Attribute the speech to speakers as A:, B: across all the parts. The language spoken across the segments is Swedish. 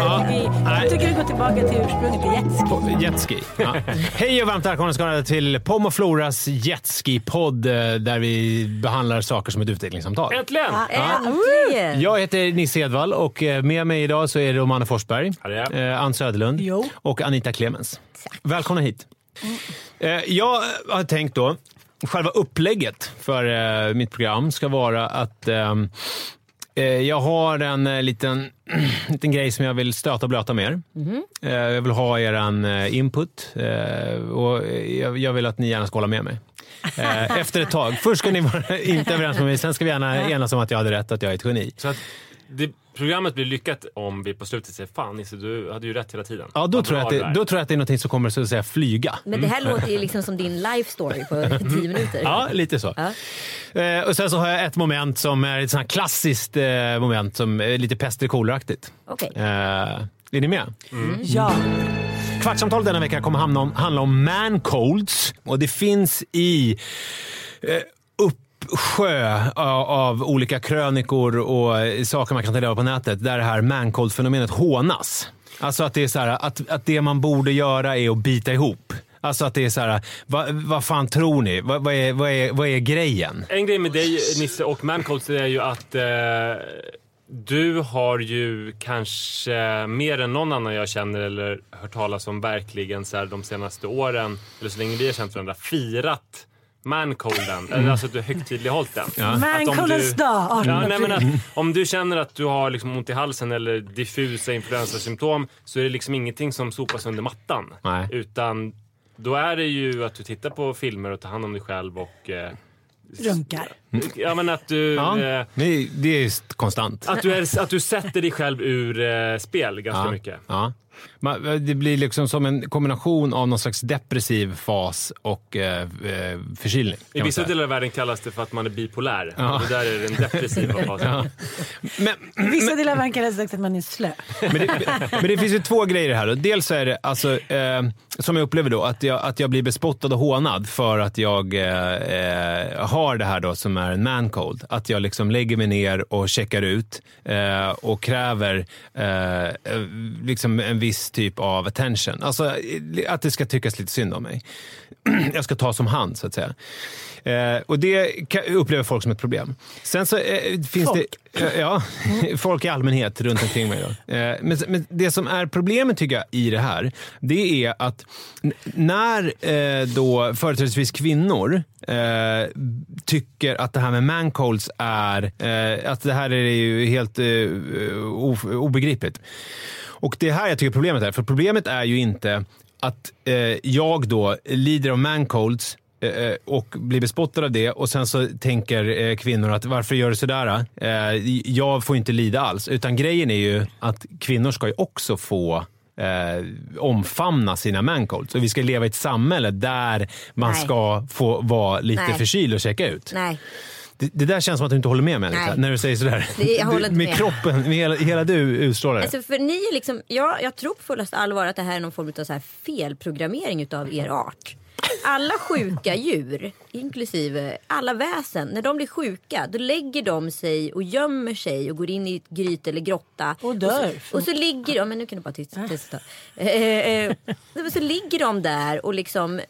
A: Ja, Ja,
B: att vi, jag tycker vi går tillbaka till ursprunget till jetski.
A: Jetski. Ja. Hej och varmt välkomna ska ni vara till Pom och Floras Jetski-podd eh, där vi behandlar saker som ett utvecklingssamtal.
C: Äntligen!
D: Äntligen!
A: Jag heter Nisse Edvall och eh, med mig idag så är det Romane Forsberg,
C: Ja,
A: eh, Ann Söderlund
B: Jo.
A: och Anita Clemens. Välkomna hit. Eh, Jag har tänkt då, själva upplägget för mitt program ska vara att ehm, eh, jag har en eh, liten, liten grej som jag vill stöta och blöta med er. Eh, Jag vill ha er eh, input eh, och jag jag vill att ni gärna ska hålla med mig. Eh, Efter ett tag. Först ska ni vara inte överens med mig, sen ska vi gärna enas om att jag hade rätt, att jag är ett geni.
C: Så att det, programmet blir lyckat om vi på slutet säger fan Nisse, du hade ju rätt hela tiden.
A: Ja, då
C: Vad
A: tror, jag att det,
C: är."
A: då tror jag att det är något som kommer så att säga flyga.
D: Men det här låter ju liksom som din life story på tio minuter.
A: Ja, lite så.
D: Ja.
A: Eh, och sen så har jag ett moment som är ett sånt här klassiskt eh, moment som är lite pest eller koleraaktigt.
D: Okej.
A: Eh, är ni med?
B: Ja.
A: Kvartsamtalet denna vecka kommer handla om, handla om mancolds och det finns i eh, uppsjö av, av olika krönikor och saker man kan ta reda på på nätet där det här mancold-fenomenet hånas. Alltså att det är så här, att, att det man borde göra är att bita ihop. Alltså att det är så här, vad, vad fan tror ni? Vad, vad, är, vad, är, vad är grejen?
C: En grej med dig Nisse och Mancolds är ju att eh, du har ju kanske mer än någon annan jag känner eller hört talas om verkligen så här, de senaste åren, eller så länge vi har känt varandra, firat Mancolden. Eller alltså att du har högtidlighållit den. Om
B: Mancoldens
C: du-
B: dag, 18
C: Ja, nej, men
B: april.
C: att, om du känner att du har liksom ont i halsen eller diffusa influensasymptom så är det liksom ingenting som sopas under mattan.
A: Nej.
C: Utan då är det ju att du tittar på filmer och tar hand om dig själv och... Eh,
B: Runkar.
C: ja men att du...
A: Ja,
C: Eh,
A: det, det är konstant.
C: att, du är, att du sätter dig själv ur eh, spel ganska
A: Ja.
C: mycket.
A: Ja. Man- Det blir liksom som en kombination av någon slags depressiv fas och eh, eh, förkylning.
C: I vissa delar av världen kallas det för att man är bipolär. Och det där är den depressiva fasen.
A: Men,
B: I vissa delar av världen kallas det sagt att man är slö.
A: men, det, men det finns ju två grejer här. Då. Dels är det, alltså, eh, som jag upplever då, att jag, att jag blir bespottad och hånad för att jag eh, eh, har det här då som är en mancold. Att jag liksom lägger mig ner och checkar ut eh, och kräver eh, eh, liksom en viss typ av attention. Alltså att det ska tyckas lite synd om mig. jag ska ta som hand så att säga. Eh, och det upplever folk som ett problem. Sen så eh, finns
B: Folk.
A: det... Eh, Ja, folk i allmänhet runt omkring mig. Då. Eh, Men, men det som är problemet tycker jag i det här, det är att när eh, då företrädesvis kvinnor eh, tycker att det här med mancolds är, att det här är ju helt obegripligt. Och det är här jag tycker problemet är. För problemet är ju inte att eh, jag då lider av mancolds och blir bespottad av det och sen så tänker eh, kvinnor att varför gör du sådär? Eh, jag får inte lida alls. Utan grejen är ju att kvinnor ska ju också få eh, omfamna sina mancolds. Och vi ska leva i ett samhälle där man
D: Nej.
A: ska få vara lite
D: Nej.
A: förkyld och checka ut.
D: Nej.
A: Det, det där känns som att du inte håller med mig Anita, när du säger sådär.
D: Jag håller inte
A: med
D: med.
A: kroppen, med hela, hela du utstrålar.
D: Alltså för ni är liksom, ja, jag tror på fullaste allvar att det här är någon form av så här felprogrammering utav er art. Alla sjuka djur, inklusive alla väsen, när de blir sjuka då lägger de sig och gömmer sig och går in i ett gryt eller grotta.
B: Och dör.
D: Och så, och så ligger de, men nu kan du bara tysta. tysta. Eh, eh, eh, så ligger de där och liksom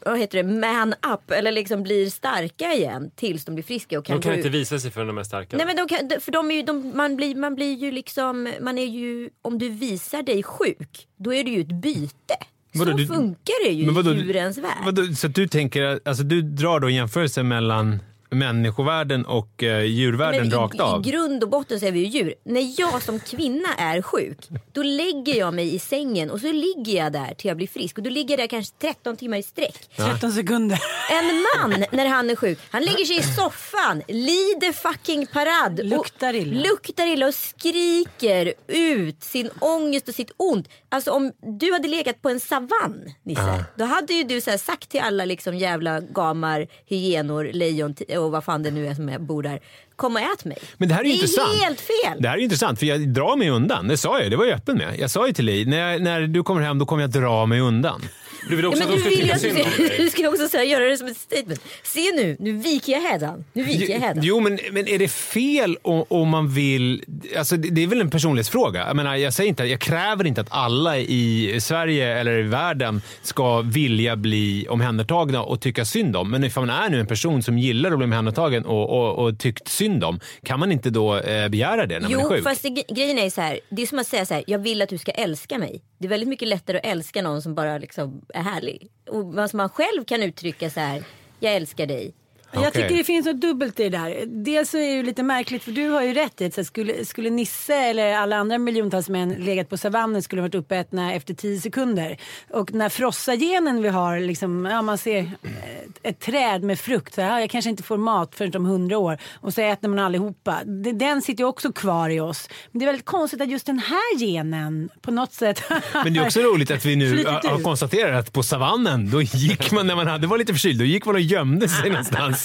D: vad heter det, man up eller liksom blir starka igen tills de blir friska och kan,
C: De kan inte visa sig förrän de är starka.
D: Nej men de kan, för de är ju, de, man, blir, man blir ju liksom, man är ju, om du visar dig sjuk, då är det ju ett byte.
A: Vadå,
D: så
A: du-
D: funkar det ju i djurens värld.
A: Vadå, så du tänker, alltså du drar då en jämförelse mellan människovärlden och eh, djurvärlden
D: Men
A: rakt
D: i,
A: av?
D: I grund och botten så är vi ju djur. När jag som kvinna är sjuk, då lägger jag mig i sängen och så ligger jag där till jag blir frisk. Och då ligger jag där kanske 13 timmar i sträck.
B: 13 sekunder.
D: En man när han är sjuk, han lägger sig i soffan, lider fucking parad.
B: Luktar illa.
D: Och, luktar illa och skriker ut sin ångest och sitt ont. Alltså om du hade legat på en savann Nisse, då hade ju du så här sagt till alla liksom jävla gamar, hyenor, lejon och vad fan det nu är som bor där. Kom och ät mig.
A: Men det här är
D: det
A: intressant.
D: är helt fel.
A: Det här är intressant, för jag drar mig undan. Det sa jag, det var jag öppen med. Jag sa ju till dig, när, jag, när du kommer hem då kommer jag dra mig undan.
C: Du vill
D: Ja,
C: också
D: men
C: att de ska tycka synd om dig.
D: du ska också säga, göra det som ett statement. Se nu, nu viker jag hädan. Nu viker jag hädan.
A: Jo, men, men är det fel om, om man vill... Alltså, det, det är väl en personlighetsfråga. Jag, menar, jag, säger inte, jag kräver inte att alla i Sverige eller i världen ska vilja bli omhändertagna och tycka synd om. Men ifall man är nu en person som gillar att bli omhändertagen och, och, och tyckt synd om, kan man inte då eh, begära det när man är
D: Jo,
A: sjuk?
D: fast det, grejen är så här. Det är som att säga så här. Jag vill att du ska älska mig. Det är väldigt mycket lättare att älska någon som bara liksom är härlig. Och vad som man själv kan uttrycka så här. Jag älskar dig.
B: Jag
A: Okej.
B: tycker det finns något dubbelt i det där. Dels så är det ju lite märkligt för du har ju rätt i att skulle, skulle Nisse eller alla andra miljontals män legat på savannen skulle de varit uppätna efter 10 sekunder. Och när frossa-genen vi har, liksom, ja, man ser ett, ett träd med frukt, så här, ja, jag kanske inte får mat förrän om 100 år och så äter man allihopa. Den sitter ju också kvar i oss. Men det är väldigt konstigt att just den här genen på något sätt
A: Men det är också roligt att vi nu har konstaterat att på savannen, då gick man när man hade, var lite förkyld, då gick man och gömde sig någonstans.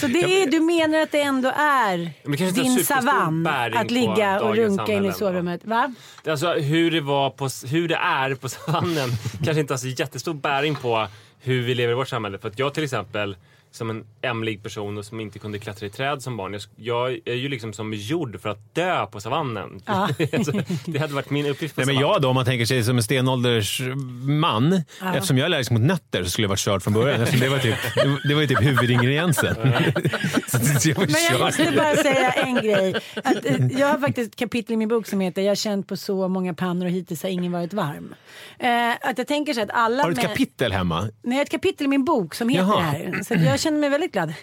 B: Så det är, du menar att det ändå är
C: det
B: din savann att ligga och runka in i sovrummet? Va?
C: Alltså hur det, var på, hur det är på savannen kanske inte har så jättestor bäring på hur vi lever i vårt samhälle. För att jag till exempel som en ämlig person och som inte kunde klättra i träd som barn. Jag, jag är ju liksom som gjord för att dö på savannen.
B: Ja.
C: alltså, det hade varit min uppgift på
A: Nej, men jag då, om man tänker sig som en stenåldersman. Eftersom jag är allergisk mot nötter så skulle jag varit körd från början. Eftersom det var typ, det var ju typ huvudingrediensen. så, jag var
B: Men jag måste bara säga en grej. Att, eh, jag har faktiskt ett kapitel i min bok som heter Jag har känt på så många pannor och hittills har ingen varit varm. Eh, att jag tänker så att alla
A: Har du ett
B: män-
A: kapitel hemma?
B: Nej, jag ett kapitel i min bok som heter
A: Jaha.
B: det här. Så att jag känner mig väldigt glad.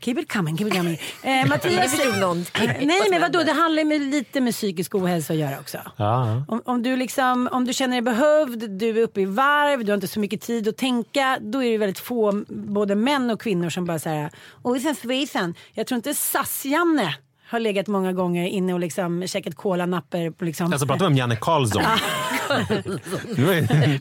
B: Keep it coming, keep it coming. Eh, Mattias,
D: någonting.
B: Nej men vadå, det handlar ju med, lite med psykisk ohälsa att göra också.
A: Ja.
B: Om, om, du liksom, om du känner dig behövd, du är uppe i varv, du har inte så mycket tid att tänka. Då är det väldigt få, både män och kvinnor som bara säger och sen svejsen. Jag tror inte SAS-Janne har legat många gånger inne och liksom käkat kolanapper på liksom.
A: Alltså pratar vi om Janne Karlsson?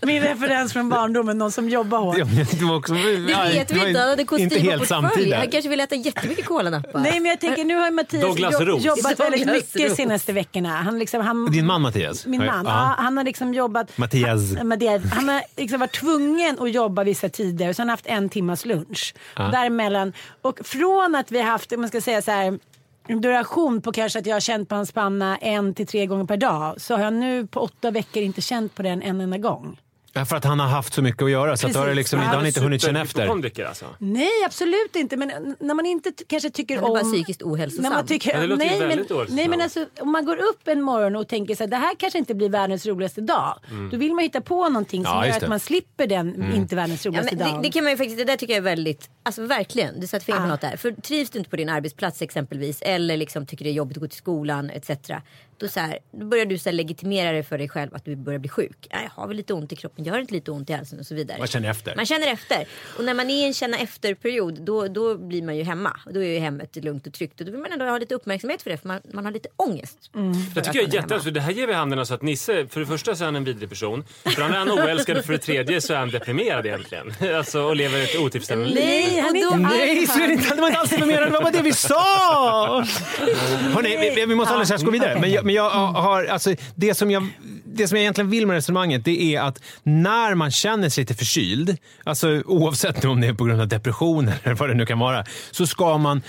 B: Min referens från barndomen, någon som jobbar hårt.
A: Ja, det var också,
D: Det vet vi inte. Han hade kostym
A: inte
D: och
A: helt
D: portfölj. Han kanske vill äta jättemycket kolanappar.
B: Nej men jag tänker nu har Mattias
C: Douglas
B: jobbat väldigt
D: Douglas
B: mycket
D: Roos.
B: senaste veckorna. Han liksom, han,
A: Din man Mattias?
B: Min man, ja. han har liksom jobbat...
A: Mattias.
B: Han, Mattias, han har liksom varit tvungen att jobba vissa tider och så har han haft en timmas lunch. Däremellan. Och från att vi har haft, om man ska säga så här, duration på kanske att jag har känt på hans panna en till tre gånger per dag. Så har jag nu på åtta veckor inte känt på den en enda gång.
A: Ja, För att han har haft så mycket att göra så att då har det liksom,
B: Precis.
A: har han inte hunnit känna efter.
C: Alltså.
B: Nej absolut inte men när man inte kanske tycker
D: Han är
B: om...
D: bara psykiskt ohälsosam.
B: När man tycker,
C: Ja, det
B: nej, men, nej men alltså om man går upp en morgon och tänker så här, det här kanske inte blir världens roligaste dag. Då vill man hitta på någonting som
A: Ja,
B: gör att
A: det.
B: man slipper den inte världens
D: Ja,
B: roligaste
D: men det,
B: dagen.
D: det kan man ju faktiskt, det där tycker jag är väldigt, alltså verkligen, du satte fingret på
B: Ah.
D: något där. För trivs du inte på din arbetsplats exempelvis eller liksom tycker det är jobbigt att gå till skolan etc. Då, så här, då börjar du så här legitimera det för dig själv att du börjar bli sjuk. Ja, Jag har väl lite ont i kroppen, gör det inte lite ont i halsen och så vidare.
A: Man känner efter.
D: Man känner efter. Och när man är i en känna efter-period då, då blir man ju hemma. Då är ju hemmet lugnt och tryggt. Och då vill man ändå ha lite uppmärksamhet för det för man, man har lite ångest.
B: Mm.
C: Jag tycker jag är jätte, alltså, det här ger vid handen alltså att Nisse, för det första så är han en vidrig person. För det andra är han oälskad och för det tredje så är han deprimerad egentligen. Alltså och lever ett otillfredsställande liv.
B: Nej, Nej, han är inte
A: Nej, så är det inte. Det var inte alls det jag menade. Det var bara det vi sa! Hörrni, vi, vi måste alldeles strax gå vidare. Men jag, men jag har, alltså, det, som jag, det som jag egentligen vill med resonemanget det är att när man känner sig lite förkyld, alltså oavsett om det är på grund av depression eller vad det nu kan vara, så ska man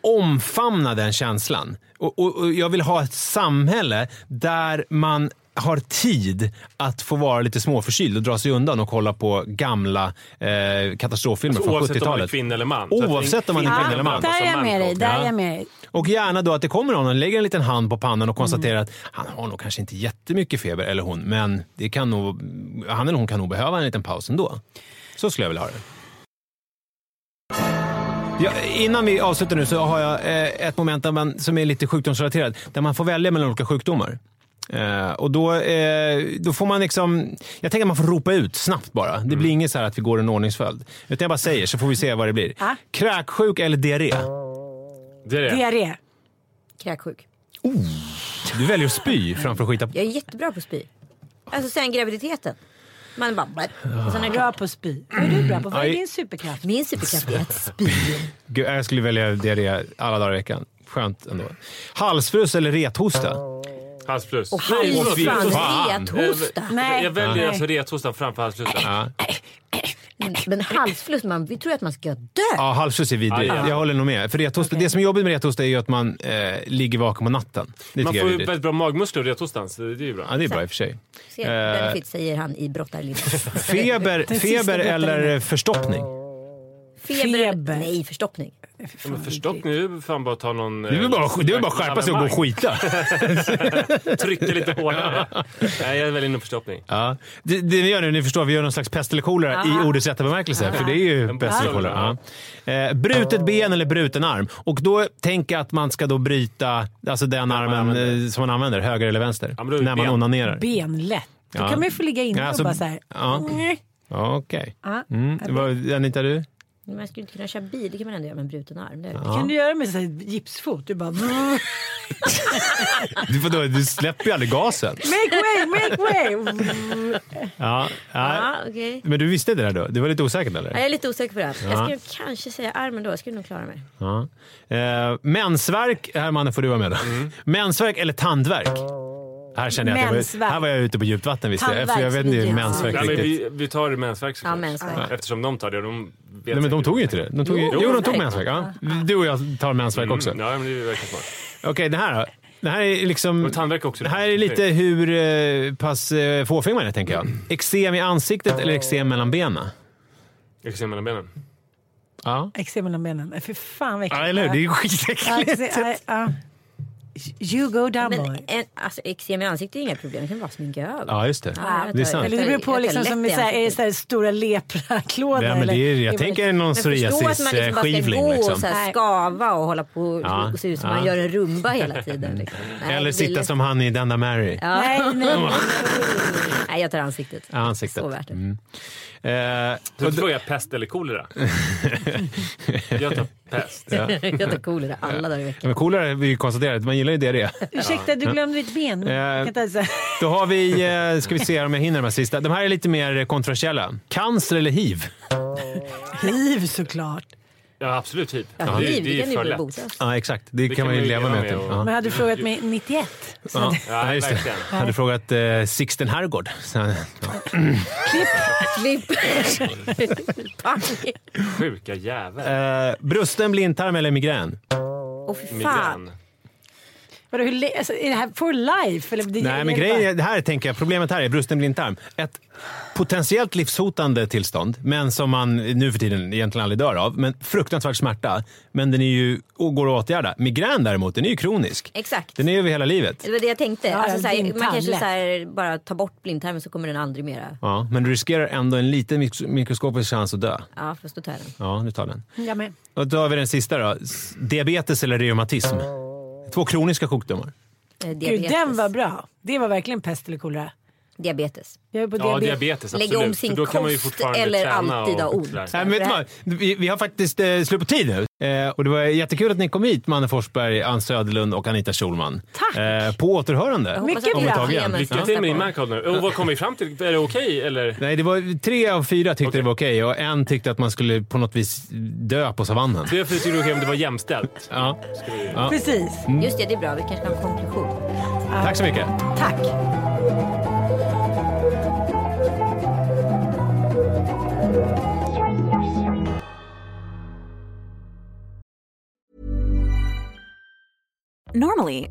A: omfamna den känslan. Och, och, och jag vill ha ett samhälle där man har tid att få vara lite småförkyld och dra sig undan och kolla på gamla eh, katastroffilmer
C: Alltså,
A: från
C: oavsett om man är
A: 70-talet.
C: kvinna eller man.
A: Oavsett om man är kvinna eller man.
B: Där är jag med dig. Där är jag med dig.
A: Och gärna då att det kommer någon och lägger en liten hand på pannan och konstaterar att han har nog kanske inte jättemycket feber, eller hon, men det kan nog, han eller hon kan nog behöva en liten paus ändå. Så skulle jag vilja ha det. Ja, innan vi avslutar nu så har jag eh, ett moment där man, som är lite sjukdomsrelaterat, där man får välja mellan olika sjukdomar. Eh, och då, eh, då får man liksom, jag tänker att man får ropa ut snabbt bara. Det blir inget så här att vi går en ordningsföljd. Utan jag bara säger så får vi se vad det blir.
B: Ja.
A: Kräksjuk eller diarré?
C: Det är det.
B: Diarré.
D: Kräksjuk.
A: Du väljer att spy framför att skita på.
D: Jag är jättebra på att spy. Alltså sen graviditeten. Man bara... Och sen är
B: Bra på att spy. Vad är du bra på? Vad är din superkraft?
D: Min superkraft är att spy.
A: Gud, jag skulle välja diarré alla dagar i veckan. Skönt ändå. Halsfluss eller rethosta?
C: Halsfluss.
D: Och fan. rethosta.
B: Nej.
C: Jag väljer alltså rethostan framför halsflussen.
D: Men halsfluss, man, vi tror att man ska dö.
A: ja halsfluss är vidrigt.
C: Ja.
A: Jag håller nog med. För rethosta, Det som är jobbigt med rethosta är ju att man eh, ligger vaken på natten. Det
C: Man får ju väldigt bra magmuskler och rethostan, så det är ju bra.
A: Ja, det är bra i och för sig.
D: Se,
A: Eh,
D: benefit säger han i brottarlinjen.
A: Feber, feber eller förstoppning?
D: Feber.
B: Feber.
D: Nej, förstoppning.
C: Ja, men förstopp nu, är fan bara att ta någon...
A: Det är väl bara, det är väl bara skärpa sig och gå och skita.
C: Trycka lite hårdare. Nej, jag väljer nog förstoppning.
A: Ja. Det, det vi gör nu, ni förstår, vi gör någon slags pest eller kolera i ordets rätta bemärkelse. För det är ju pest eller kolera. Ja. Eh, brutet ben eller bruten arm. Och då tänker jag att man ska då bryta alltså den armen
C: använder.
A: eh, som man använder, höger eller vänster.
C: Ja, är
A: när man
C: ben.
A: onanerar.
B: Benlätt. Då
A: Ja.
B: kan man ju få ligga inne
A: Ja, alltså-
B: och bara så här.
A: ja.
B: "Mm."
A: Okej.
B: Ja.
A: Mm. Anita, du?
D: Men jag skulle inte kunna köra bil, det kan man ändå göra med en bruten arm. Det
B: Det kan du göra med här gipsfot. Du bara...
A: Du, får då, du släpper ju aldrig gasen.
B: Make way, make way!
A: Ja. Ja.
D: Ja, okej.
A: Men du visste det där då? Du var lite osäker
D: Ja,
A: eller?
D: jag är lite osäker på det. här.
A: Ja.
D: Jag skulle kanske säga armen då, jag skulle nog klara mig.
A: Ja. Eh, mensvärk, här mannen får du vara med då.
C: Mm.
A: Mensvärk eller tandvärk? Här kände jag att jag var, här var jag ute på djupt vatten visste jag. För jag vet inte hur mensvärk
C: Nej, men vi, vi tar mensvärk såklart.
D: Ja, mensvärk.
C: Eftersom de tar det. De vet
A: Nej, men de tog ju inte det. De tog,
D: Jo,
A: jo, de tog
D: mensvärk.
A: Ja. Du och jag tar mensvärk också.
C: Mm, ja, men det är ju verkligen smart.
A: Okej, det här då? Det här är liksom...
C: Också.
A: Det här är lite hur eh, pass eh, fåfäng man är, tänker jag. Eksem i ansiktet eller eksem mellan benen?
C: Se mellan benen.
A: Ja.
B: Eksem mellan benen. Fy fan vad äckligt.
A: ja, eller hur? Det är skitäckligt.
B: ja. You go down
D: Men
B: boy.
D: en, alltså, eksem i ansiktet är inga problem, det kan bara sminka över.
A: Ja, just det.
D: jag
A: Det är sant.
B: Eller det beror på liksom som
D: i
B: är så här, är så här stora lepraklådor.
A: Ja, men det är, jag
B: eller?
A: tänker någon
D: Men förstå att man liksom bara ska
A: psoriasis-skivling.
D: gå och
A: Liksom.
D: så här
B: Nej.
D: skava och hålla på och,
A: Ja,
D: och se ut som
A: ja.
D: man gör en rumba hela tiden. Liksom. Nej,
A: Eller sitta
D: lätt.
A: som han i Denda Mary.
D: Ja.
B: Nej, nej.
D: Nej, jag tar ansiktet.
A: Ja, ansiktet.
D: Så värt det.
A: Mm. Eh,
C: Så
A: då-
C: frågar jag pest eller kolera? jag tar pest.
A: ja.
D: jag tar kolera alla dagar i veckan.
A: Men är vi ju konstaterat, man gillar ju diarré.
B: Ursäkta, du glömde ditt ben.
A: Eh. Då har vi, eh, ska vi se om jag hinner de här sista. De här är lite mer kontroversiella. Cancer eller hiv?
B: Hiv såklart.
C: Ja, absolut hiv.
D: Ja,
C: det,
D: hiv,
C: det
D: det
C: är
D: kan ju
C: för
D: bli
C: lätt.
D: botat.
A: Ja, exakt. Det, kan man ju leva med. typ.
C: och-
A: ja.
B: Men hade du frågat mig 91 så
A: Ja.
B: hade
A: Ja, just det.
C: verkligen.
A: Hade du frågat eh, Sixten Herrgård. Så, ja.
D: Klipp. Pang.
C: Sjuka jävel.
A: Eh, brusten blindtarm eller migrän?
D: Åh fy fan.
C: Migrän.
B: Vadå, hur, alltså, är det här for life? Eller, det,
A: Nej, men grejen det här tänker jag, problemet här är brusten blindtarm. Ett potentiellt livshotande tillstånd, men som man nu för tiden egentligen aldrig dör av. Men fruktansvärd smärta. Men den är ju, och går att åtgärda. Migrän däremot, den är ju kronisk.
D: Exakt.
A: Den är över hela livet.
D: Det var det jag tänkte.
B: Ja,
D: alltså, så här,
B: blindtarm,
D: man kanske
B: lätt.
D: så här, bara tar bort blindtarmen så kommer den aldrig mera.
A: Ja, men du riskerar ändå en liten mik- mikroskopisk chans att dö.
D: Ja, fast då tar jag den.
A: Ja, du tar den.
B: Jag med.
A: Och då har vi den sista då. Diabetes eller reumatism? Två kroniska sjukdomar.
D: Eh,
B: Gud,
D: diabetes.
B: den var bra. Det var verkligen pest eller kolera.
D: Diabetes.
B: Jag är på
C: Ja,
B: diabetes.
C: absolut.
D: Lägga om sin
C: då kan man ju
D: kost eller alltid ha ont.
A: Nej, men vet du vad? Vi, vi har faktiskt eh, slut på tid nu. Eh, och det var jättekul att ni kom hit, Manne Forsberg, Ann Söderlund och Anita Schulman.
B: Tack.
A: Eh, på återhörande.
B: Mycket
D: att
B: bra.
C: Lycka till med din Mancode nu. Och vad kom vi fram till? Är det okej eller?
A: Nej, det var tre av fyra tyckte
C: Okej.
A: det var okej och en tyckte att man skulle på något vis dö på savannen.
C: Det tycker du okej om det var jämställt?
A: Ja. Ja.
B: Precis.
D: gång. Just det, det är bra. Vi kanske kan ha en konklusion.
A: Tack så mycket.
B: Tack.
E: Normally,